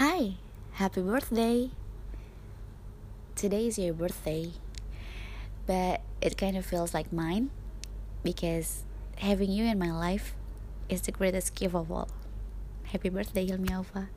Hi, happy birthday! Today is your birthday, but it kind of feels like mine because having you in my life is the greatest gift of all. Happy birthday, Hilmi Alfa.